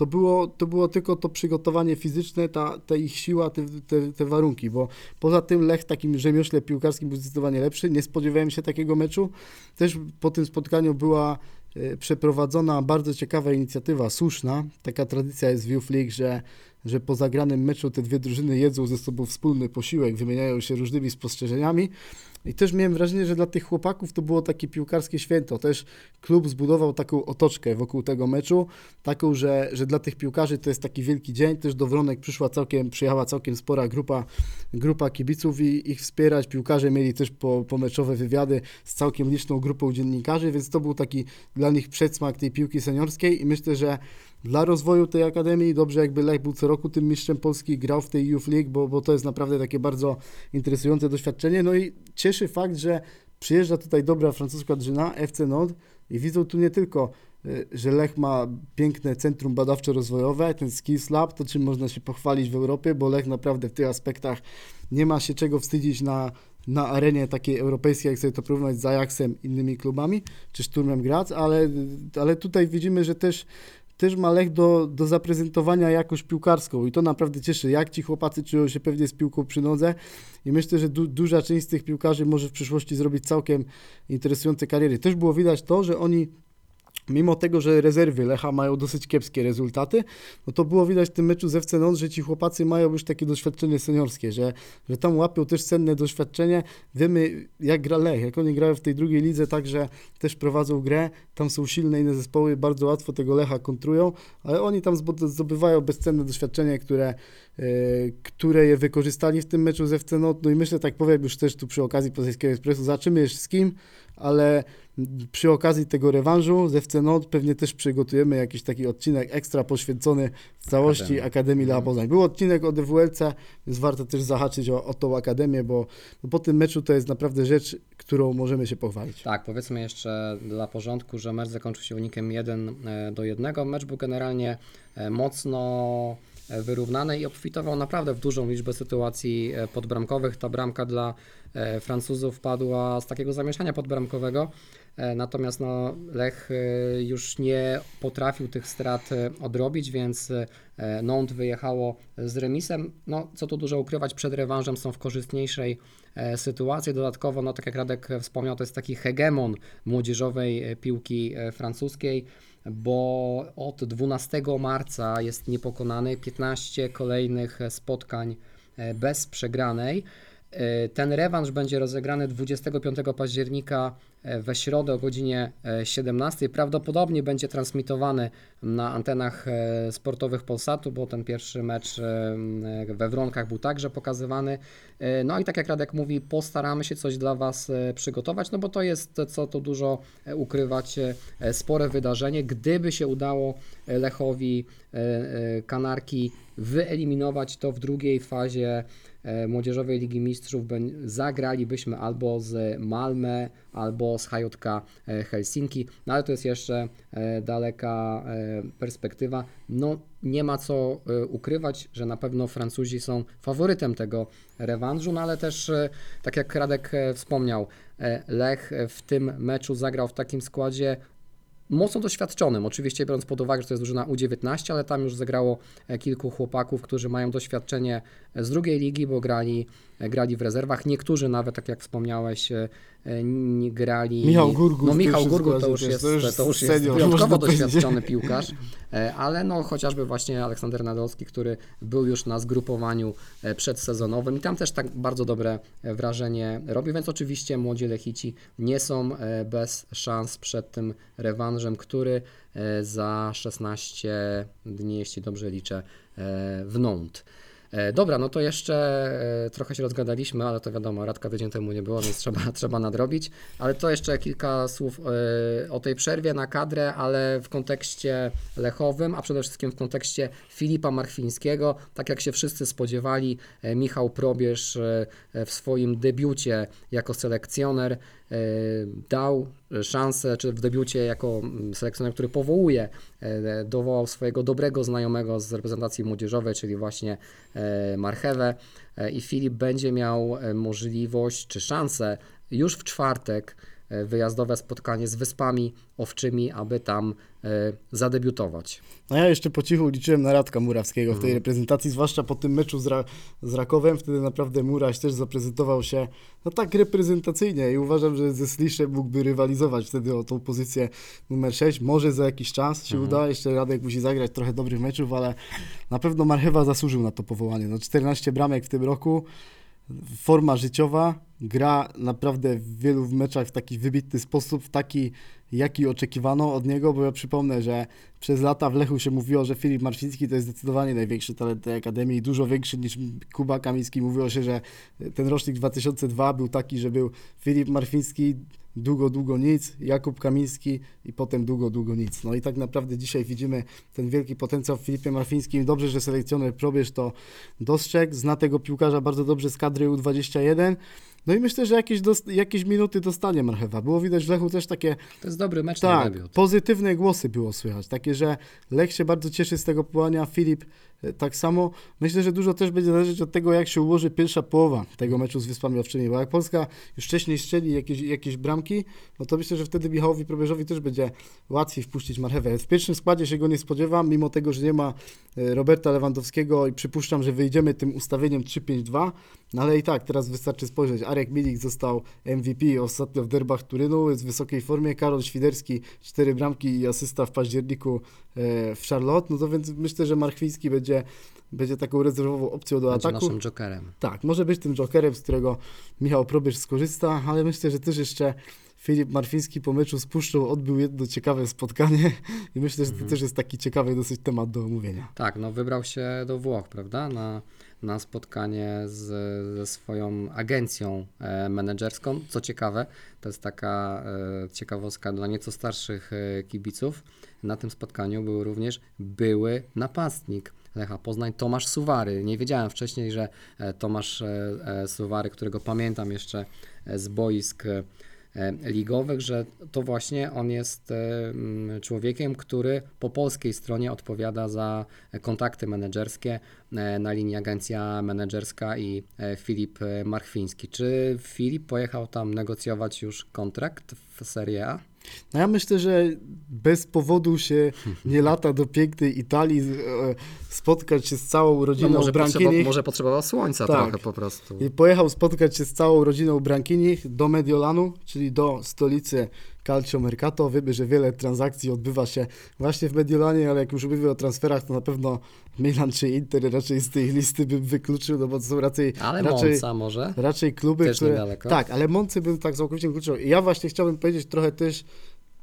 to było, to było tylko to przygotowanie fizyczne, ta, ta ich siła, te, te, te warunki, bo poza tym Lech takim rzemiośle piłkarskim był zdecydowanie lepszy. Nie spodziewałem się takiego meczu. Też po tym spotkaniu była e, przeprowadzona bardzo ciekawa inicjatywa, słuszna. Taka tradycja jest w Youth League, że, że po zagranym meczu te dwie drużyny jedzą ze sobą wspólny posiłek, wymieniają się różnymi spostrzeżeniami. I też miałem wrażenie, że dla tych chłopaków to było takie piłkarskie święto. Też klub zbudował taką otoczkę wokół tego meczu, taką, że, że dla tych piłkarzy to jest taki wielki dzień. Też do Wronek przyszła całkiem, przyjechała całkiem spora grupa, grupa kibiców i ich wspierać. Piłkarze mieli też po, pomeczowe wywiady z całkiem liczną grupą dziennikarzy, więc to był taki dla nich przedsmak tej piłki seniorskiej i myślę, że dla rozwoju tej akademii dobrze jakby Lech był co roku tym mistrzem Polski, grał w tej Youth League, bo, bo to jest naprawdę takie bardzo interesujące doświadczenie. No i cieszy fakt, że przyjeżdża tutaj dobra francuska drużyna FC Nord i widzą tu nie tylko, y, że Lech ma piękne centrum badawczo-rozwojowe, ten Skills Lab, to czym można się pochwalić w Europie, bo Lech naprawdę w tych aspektach nie ma się czego wstydzić na, na arenie takiej europejskiej, jak sobie to porównać z Ajaxem, innymi klubami, czy Szturmem Graz, ale, ale tutaj widzimy, że też też ma Lech do, do zaprezentowania jakoś piłkarską i to naprawdę cieszy, jak ci chłopacy czują się pewnie z piłką przy nodze i myślę, że du, duża część z tych piłkarzy może w przyszłości zrobić całkiem interesujące kariery. Też było widać to, że oni mimo tego, że rezerwy Lecha mają dosyć kiepskie rezultaty, no to było widać w tym meczu z FC że ci chłopacy mają już takie doświadczenie seniorskie, że, że tam łapią też cenne doświadczenie. Wiemy, jak gra Lech, jak oni grają w tej drugiej lidze, także też prowadzą grę, tam są silne inne zespoły, bardzo łatwo tego Lecha kontrują, ale oni tam zdobywają bezcenne doświadczenie, które, które je wykorzystali w tym meczu z FC Nantes. No i myślę, tak powiem już też tu przy okazji Poznańskiego Ekspresu, zobaczymy jeszcze z kim, ale przy okazji tego rewanżu z FC Nord pewnie też przygotujemy jakiś taki odcinek ekstra poświęcony w całości Akademii. Akademii Lecha Mhm. Poznań. Był odcinek o DWLC, więc warto też zahaczyć o, o tą Akademię, bo no po tym meczu to jest naprawdę rzecz, którą możemy się pochwalić. Tak, powiedzmy jeszcze dla porządku, że mecz zakończył się wynikiem 1 do 1. Mecz był generalnie e, mocno e, wyrównany i obfitował naprawdę w dużą liczbę sytuacji e, podbramkowych. Ta bramka dla e, Francuzów padła z takiego zamieszania podbramkowego, natomiast no, Lech e, już nie potrafił tych strat e, odrobić, więc e, Nantes wyjechało z remisem. No, co tu dużo ukrywać, przed rewanżem są w korzystniejszej e, sytuacji. Dodatkowo, no tak jak Radek wspomniał, to jest taki hegemon młodzieżowej e, piłki e, francuskiej, bo od 12 marca jest niepokonany, 15 kolejnych e, spotkań e, bez przegranej. E, Ten rewanż będzie rozegrany 25 października e, we środę o godzinie e, 17. Prawdopodobnie będzie transmitowany na antenach e, sportowych Polsatu, bo ten pierwszy mecz e, we Wronkach był także pokazywany. E, No i tak jak Radek mówi, postaramy się coś dla Was e, przygotować, no bo to jest, co tu dużo e, ukrywać, e, spore wydarzenie. Gdyby się udało e, Lechowi e, e, Kanarki wyeliminować, to w drugiej fazie e, Młodzieżowej Ligi Mistrzów zagralibyśmy albo z Malmö, albo z HJK e, Helsinki, no ale to jest jeszcze e, daleka e, perspektywa. No nie ma co ukrywać, że na pewno Francuzi są faworytem tego rewanżu, no ale też tak jak Radek wspomniał, Lech w tym meczu zagrał w takim składzie mocno doświadczonym. Oczywiście biorąc pod uwagę, że to jest drużyna U19, ale tam już zagrało kilku chłopaków, którzy mają doświadczenie z drugiej ligi, bo grali, grali w rezerwach. Niektórzy nawet, tak jak wspomniałeś, e, e, nie grali. Michał Gurgut No Michał Gurgut to już jest, to już to już jest wyjątkowo doświadczony piłkarz, e, ale no chociażby właśnie Aleksander Nadolski, który był już na zgrupowaniu e, przedsezonowym i tam też tak bardzo dobre e, wrażenie robi, więc oczywiście młodzi Lechici nie są e, bez szans przed tym rewanżem, który e, za 16 dni, jeśli dobrze liczę, e, w Nantes. E, Dobra, no to jeszcze e, trochę się rozgadaliśmy, ale to wiadomo, Radka tydzień temu nie było, więc trzeba, trzeba nadrobić. Ale to jeszcze kilka słów e, o tej przerwie na kadrę, ale w kontekście lechowym, a przede wszystkim w kontekście Filipa Marchwińskiego. Tak jak się wszyscy spodziewali, Michał Probierz w swoim debiucie jako selekcjoner dał szansę, czy w debiucie jako mm, selekcjoner, który powołuje, dowołał swojego dobrego znajomego z reprezentacji młodzieżowej, czyli właśnie e, Marchewę e, i Filip będzie miał e, możliwość czy szansę już w czwartek e, wyjazdowe spotkanie z Wyspami Owczymi, aby tam e, zadebiutować. No ja jeszcze po cichu liczyłem na Radka Murawskiego w tej Mhm. reprezentacji, zwłaszcza po tym meczu z, Ra- z Rakowem, wtedy naprawdę Muraś też zaprezentował się no tak reprezentacyjnie i uważam, że ze Sliszem mógłby rywalizować wtedy o tą pozycję numer 6, może za jakiś czas się Mhm. uda, jeszcze Radek musi zagrać trochę dobrych meczów, ale na pewno Marchewa zasłużył na to powołanie, no 14 bramek w tym roku, forma życiowa, gra naprawdę w wielu meczach w taki wybitny sposób, w taki, jaki oczekiwano od niego, bo ja przypomnę, że przez lata w Lechu się mówiło, że Filip Marfiński to jest zdecydowanie największy talent tej Akademii, dużo większy niż Kuba Kamiński. Mówiło się, że ten rocznik 2002 był taki, że był Filip Marfiński, długo, długo nic, Jakub Kamiński i potem długo, długo nic. No i tak naprawdę dzisiaj widzimy ten wielki potencjał w Filipie Marfińskim. Dobrze, że selekcjoner Probierz to dostrzegł, zna tego piłkarza bardzo dobrze z kadry U21. No i myślę, że jakieś, jakieś minuty dostanie Marchewa. Było widać w Lechu też takie To jest dobry mecz na tak, debiut. pozytywne głosy było słychać, takie, że Lech się bardzo cieszy z tego powołania, Filip Tak samo myślę, że dużo też będzie zależeć od tego, jak się ułoży pierwsza połowa tego meczu z Wyspami Owczymi, bo jak Polska już wcześniej strzeli jakieś, jakieś bramki, no to myślę, że wtedy Michałowi Probierzowi też będzie łatwiej wpuścić marchewę. W pierwszym składzie się go nie spodziewam, mimo tego, że nie ma e, Roberta Lewandowskiego i przypuszczam, że wyjdziemy tym ustawieniem 3-5-2, no ale i tak, teraz wystarczy spojrzeć. Arek Milik został MVP ostatnio w derbach Turynu, jest w wysokiej formie. Karol Świderski, cztery bramki i asysta w październiku e, w Charlotte. No to więc myślę, że Marchwiński będzie, będzie taką rezerwową opcją do Będzie ataku. naszym jokerem. Tak, może być tym jokerem, z którego Michał Probierz skorzysta, ale myślę, że też jeszcze Filip Marfiński po meczu z Puszczą odbył jedno ciekawe spotkanie i myślę, że to też jest taki ciekawy dosyć temat do omówienia. Tak, no wybrał się do Włoch, prawda? Na, na spotkanie z, ze swoją agencją e, menedżerską. Co ciekawe, to jest taka e, ciekawostka dla nieco starszych e, kibiców. Na tym spotkaniu był również były napastnik Lecha Poznań, Tomasz Suwary. Nie wiedziałem wcześniej, że e, Tomasz e, e, Suwary, którego pamiętam jeszcze z boisk ligowych, że to właśnie on jest mm, człowiekiem, który po polskiej stronie odpowiada za kontakty menedżerskie na linii agencja menedżerska i Filip Marchwiński. Czy Filip pojechał tam negocjować już kontrakt w Serie A? No ja myślę, że bez powodu się nie lata do pięknej Italii, e, spotkać się z całą rodziną Brankini. może potrzebował słońca Tak. trochę po prostu. I pojechał spotkać się z całą rodziną Brankini do Mediolanu, czyli do stolicy Calcio Mercato. Wiemy, że wiele transakcji odbywa się właśnie w Mediolanie, ale jak już mówimy o transferach, to na pewno Milan czy Inter raczej z tej listy bym wykluczył, no bo to są raczej, Ale raczej, może? raczej kluby, Też które... niedaleko. Tak, ale Moncy bym tak całkowicie wykluczył. I ja właśnie chciałbym powiedzieć trochę też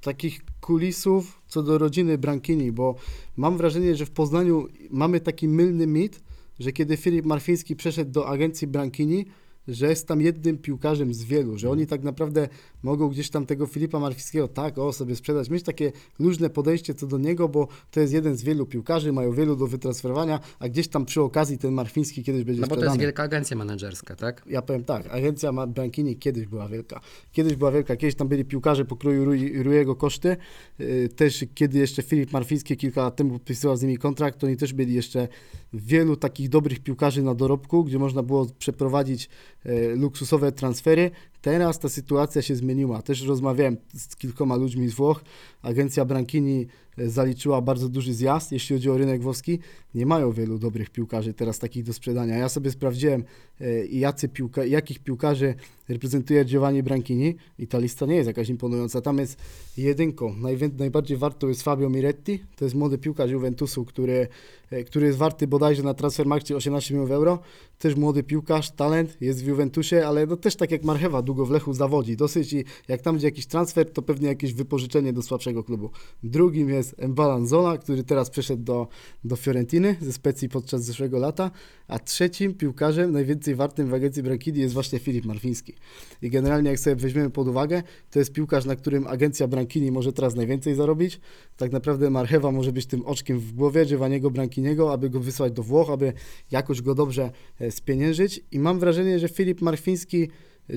takich kulisów co do rodziny Brankini, bo mam wrażenie, że w Poznaniu mamy taki mylny mit, że kiedy Filip Marfiński przeszedł do agencji Brankini, że jest tam jednym piłkarzem z wielu, że oni tak naprawdę mogą gdzieś tam tego Filipa Marfińskiego tak o sobie sprzedać, mieć takie luźne podejście co do niego, bo to jest jeden z wielu piłkarzy, mają wielu do wytransferowania, a gdzieś tam przy okazji ten Marfiński kiedyś będzie No bo to sprzedany. jest wielka agencja menedżerska, tak? Ja powiem tak, agencja Brankini kiedyś była wielka. Kiedyś była wielka, kiedyś tam byli piłkarze pokroju Rui- Rujego Koszty. Yy, Też kiedy jeszcze Filip Marfiński kilka lat temu podpisywał z nimi kontrakt, to oni też byli jeszcze wielu takich dobrych piłkarzy na dorobku, gdzie można było przeprowadzić e, luksusowe transfery. Teraz ta sytuacja się zmieniła. Też rozmawiałem z kilkoma ludźmi z Włoch. Agencja Brankini zaliczyła bardzo duży zjazd, jeśli chodzi o rynek włoski. Nie mają wielu dobrych piłkarzy teraz takich do sprzedania. Ja sobie sprawdziłem, e, jacy piłka, jakich piłkarzy reprezentuje Giovanni Brankini i ta lista nie jest jakaś imponująca. Tam jest jedynką. Najwię- najbardziej warto jest Fabio Miretti. To jest młody piłkarz Juventusu, który, e, który jest warty bodajże na Transfermarkcie 18 milionów euro. Też młody piłkarz, talent, jest w Juventusie, ale no też tak jak Marchewa, długo w Lechu zawodzi. Dosyć i jak tam będzie jakiś transfer, to pewnie jakieś wypożyczenie do słabszego klubu. Drugim jest Mbalanzola, który teraz przeszedł do, do Fiorentiny ze Specji podczas zeszłego lata, a trzecim piłkarzem najwięcej wartym w agencji Brankini jest właśnie Filip Marfiński. I generalnie jak sobie weźmiemy pod uwagę, to jest piłkarz, na którym agencja Brankini może teraz najwięcej zarobić. Tak naprawdę Marchewa może być tym oczkiem w głowie Giovanniego Brankiniego, aby go wysłać do Włoch, aby jakoś go dobrze e, spieniężyć. I mam wrażenie, że Filip Marfiński,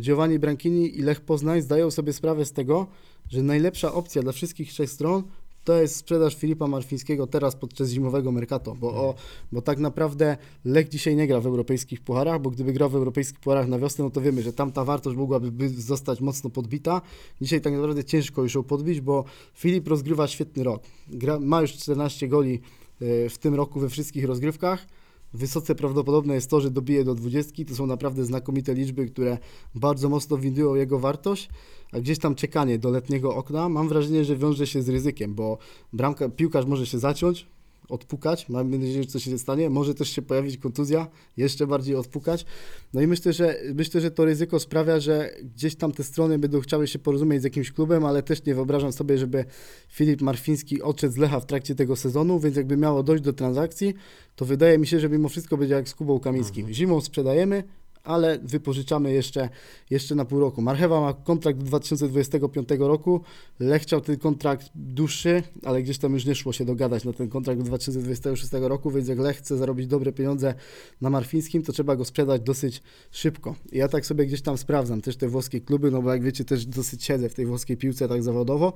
Giovanni Brankini i Lech Poznań zdają sobie sprawę z tego, że najlepsza opcja dla wszystkich trzech stron to jest sprzedaż Filipa Marfińskiego teraz podczas zimowego Mercato, bo, o, bo tak naprawdę Lech dzisiaj nie gra w europejskich pucharach, bo gdyby grał w europejskich pucharach na wiosnę, no to wiemy, że tam ta wartość mogłaby by zostać mocno podbita. Dzisiaj tak naprawdę ciężko już ją podbić, bo Filip rozgrywa świetny rok. Gra, ma już 14 goli e, w tym roku we wszystkich rozgrywkach. Wysoce prawdopodobne jest to, że dobije do 20. To są naprawdę znakomite liczby, które bardzo mocno windują jego wartość, a gdzieś tam czekanie do letniego okna. Mam wrażenie, że wiąże się z ryzykiem, bo bramka, piłkarz może się zaciąć, odpukać, mam nadzieję, że coś się stanie, może też się pojawić kontuzja, jeszcze bardziej odpukać. No i myślę, że myślę, że to ryzyko sprawia, że gdzieś tam te strony będą chciały się porozumieć z jakimś klubem, ale też nie wyobrażam sobie, żeby Filip Marfiński odszedł z Lecha w trakcie tego sezonu, więc jakby miało dojść do transakcji, to wydaje mi się, że mimo wszystko będzie jak z Kubą Kamińskim. Zimą sprzedajemy, ale wypożyczamy jeszcze, jeszcze na pół roku. Marchewa ma kontrakt do 2025 roku. Lech chciał ten kontrakt dłuższy, ale gdzieś tam już nie szło się dogadać na ten kontrakt do 2026 roku, więc jak Lech chce zarobić dobre pieniądze na Marfińskim, to trzeba go sprzedać dosyć szybko. I ja tak sobie gdzieś tam sprawdzam też te włoskie kluby, no bo jak wiecie, też dosyć siedzę w tej włoskiej piłce tak zawodowo.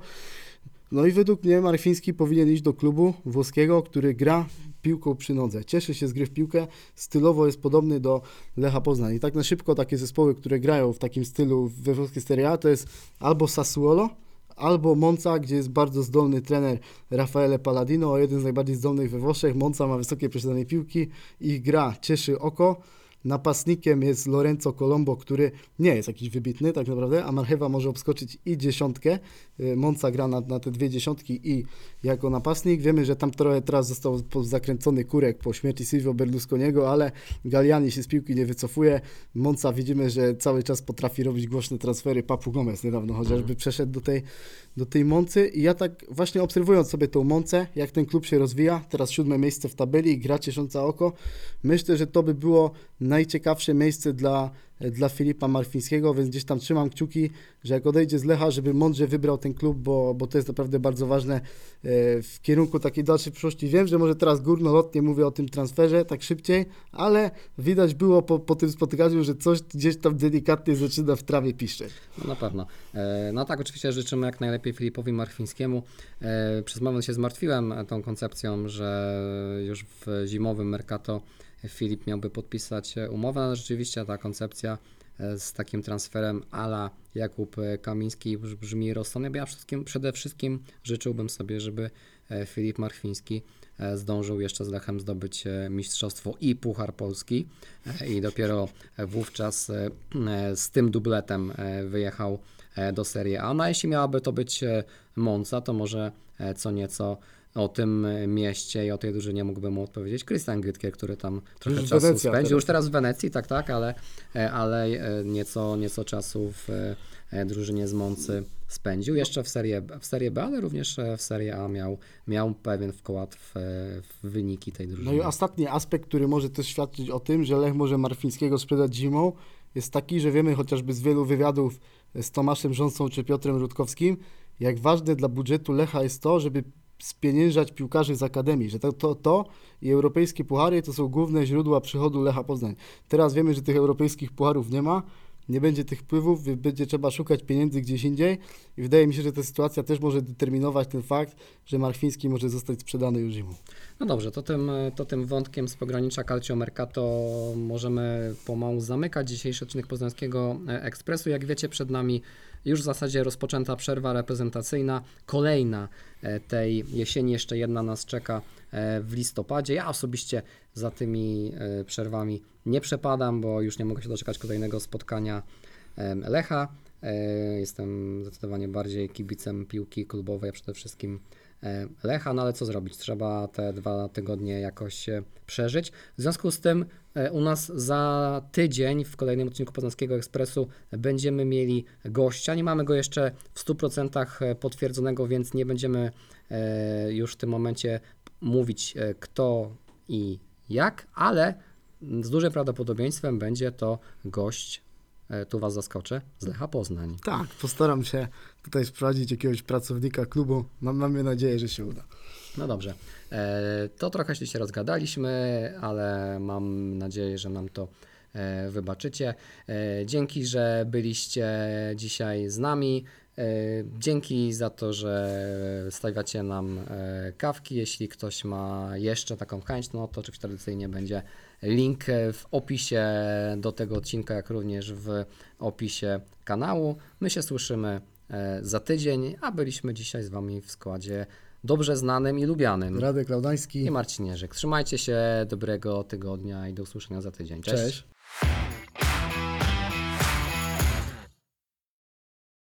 No i według mnie Marfiński powinien iść do klubu włoskiego, który gra piłką przy nodze. Cieszy się z gry w piłkę, stylowo jest podobny do Lecha Poznań. I tak na szybko takie zespoły, które grają w takim stylu we włoskiej Serie A, to jest albo Sassuolo, albo Monza, gdzie jest bardzo zdolny trener Raffaele Palladino, jeden z najbardziej zdolnych we Włoszech. Monza ma wysokie posiadanie piłki, ich gra cieszy oko. Napastnikiem jest Lorenzo Colombo, który nie jest jakiś wybitny tak naprawdę, a Marchewa może obskoczyć i dziesiątkę. Y, Monza gra na, na te dwie dziesiątki i jako napastnik. Wiemy, że tam trochę teraz został zakręcony kurek po śmierci Silvio Berlusconiego, ale Galliani się z piłki nie wycofuje. Monza widzimy, że cały czas potrafi robić głośne transfery. Papu Gomez niedawno chociażby przeszedł do tej, do tej Moncy i ja tak właśnie obserwując sobie tą Moncę, jak ten klub się rozwija, teraz siódme miejsce w tabeli, gra ciesząca oko, myślę, że to by było najciekawsze miejsce dla, dla Filipa Marfińskiego, więc gdzieś tam trzymam kciuki, że jak odejdzie z Lecha, żeby mądrze wybrał ten klub, bo, bo to jest naprawdę bardzo ważne e, w kierunku takiej dalszej przyszłości. Wiem, że może teraz górnolotnie mówię o tym transferze tak szybciej, ale widać było po, po tym spotkaniu, że coś gdzieś tam delikatnie zaczyna w trawie piszczeć. No na pewno. E, No tak, oczywiście życzymy jak najlepiej Filipowi Marfińskiemu. E, Przez moment się zmartwiłem tą koncepcją, że już w zimowym Mercato Filip miałby podpisać e, umowę, ale rzeczywiście ta koncepcja e, z takim transferem ala Jakub e, Kamiński brz- brzmi rozsądnie. Ja przede wszystkim, przede wszystkim życzyłbym sobie, żeby Filip Marfiński e, zdążył jeszcze z Lechem zdobyć mistrzostwo i Puchar Polski i dopiero wówczas z tym dubletem wyjechał do Serie A. No a jeśli miałaby to być Monza, to może co nieco o tym e, mieście i o tej drużynie mógłby mu odpowiedzieć Christian Gytkier, który tam trochę Już czasu Wenecja spędził. Już teraz w Wenecji, tak, tak, ale, e, ale e, nieco, nieco czasu w drużynie z Moncy spędził. Jeszcze w Serie, B- w serie B, ale również w Serie A miał, miał pewien wkład w, w wyniki tej No drużyny. i ostatni aspekt, który może też świadczyć o tym, że Lech może Marfińskiego sprzedać zimą, jest taki, że wiemy chociażby z wielu wywiadów z Tomaszem Rząsą czy Piotrem Rutkowskim, jak ważne dla budżetu Lecha jest to, żeby spieniężać piłkarzy z akademii, że to, to, to i europejskie puchary to są główne źródła przychodu Lecha Poznań. Teraz wiemy, że tych europejskich pucharów nie ma, nie będzie tych wpływów, będzie trzeba szukać pieniędzy gdzieś indziej i wydaje mi się, że ta sytuacja też może determinować ten fakt, że Marfiński może zostać sprzedany już zimą. No dobrze, to tym, to tym wątkiem z pogranicza Calcio Mercato możemy pomału zamykać dzisiejszy odcinek Poznańskiego Ekspresu. Jak wiecie, przed nami już w zasadzie rozpoczęta przerwa reprezentacyjna. Kolejna e, tej jesieni, jeszcze jedna nas czeka e, w listopadzie. Ja osobiście za tymi e, przerwami nie przepadam, bo już nie mogę się doczekać kolejnego spotkania Lecha. Jestem zdecydowanie bardziej kibicem piłki klubowej, a przede wszystkim Lecha, no ale co zrobić? Trzeba te dwa tygodnie jakoś e, przeżyć. W związku z tym e, u nas za tydzień w kolejnym odcinku Poznańskiego Ekspresu będziemy mieli gościa. Nie mamy go jeszcze w 100% potwierdzonego, więc nie będziemy e, już w tym momencie mówić e, kto i jak, ale z dużym prawdopodobieństwem będzie to gość, e, tu Was zaskoczę, z Lecha Poznań. Tak, postaram się tutaj sprawdzić jakiegoś pracownika klubu. Mam, mamy nadzieję, że się uda. No dobrze. E, To trochę się rozgadaliśmy, ale mam nadzieję, że nam to e, wybaczycie. E, Dzięki, że byliście dzisiaj z nami. E, Dzięki za to, że stawiacie nam e, kawki. Jeśli ktoś ma jeszcze taką chęć, no to oczywiście tradycyjnie będzie link w opisie do tego odcinka, jak również w opisie kanału. My się słyszymy e, za tydzień, a byliśmy dzisiaj z Wami w składzie dobrze znanym i lubianym. Radek Laudański. I Marcin Jerzyk. Trzymajcie się, dobrego tygodnia i do usłyszenia za tydzień. Cześć. Cześć.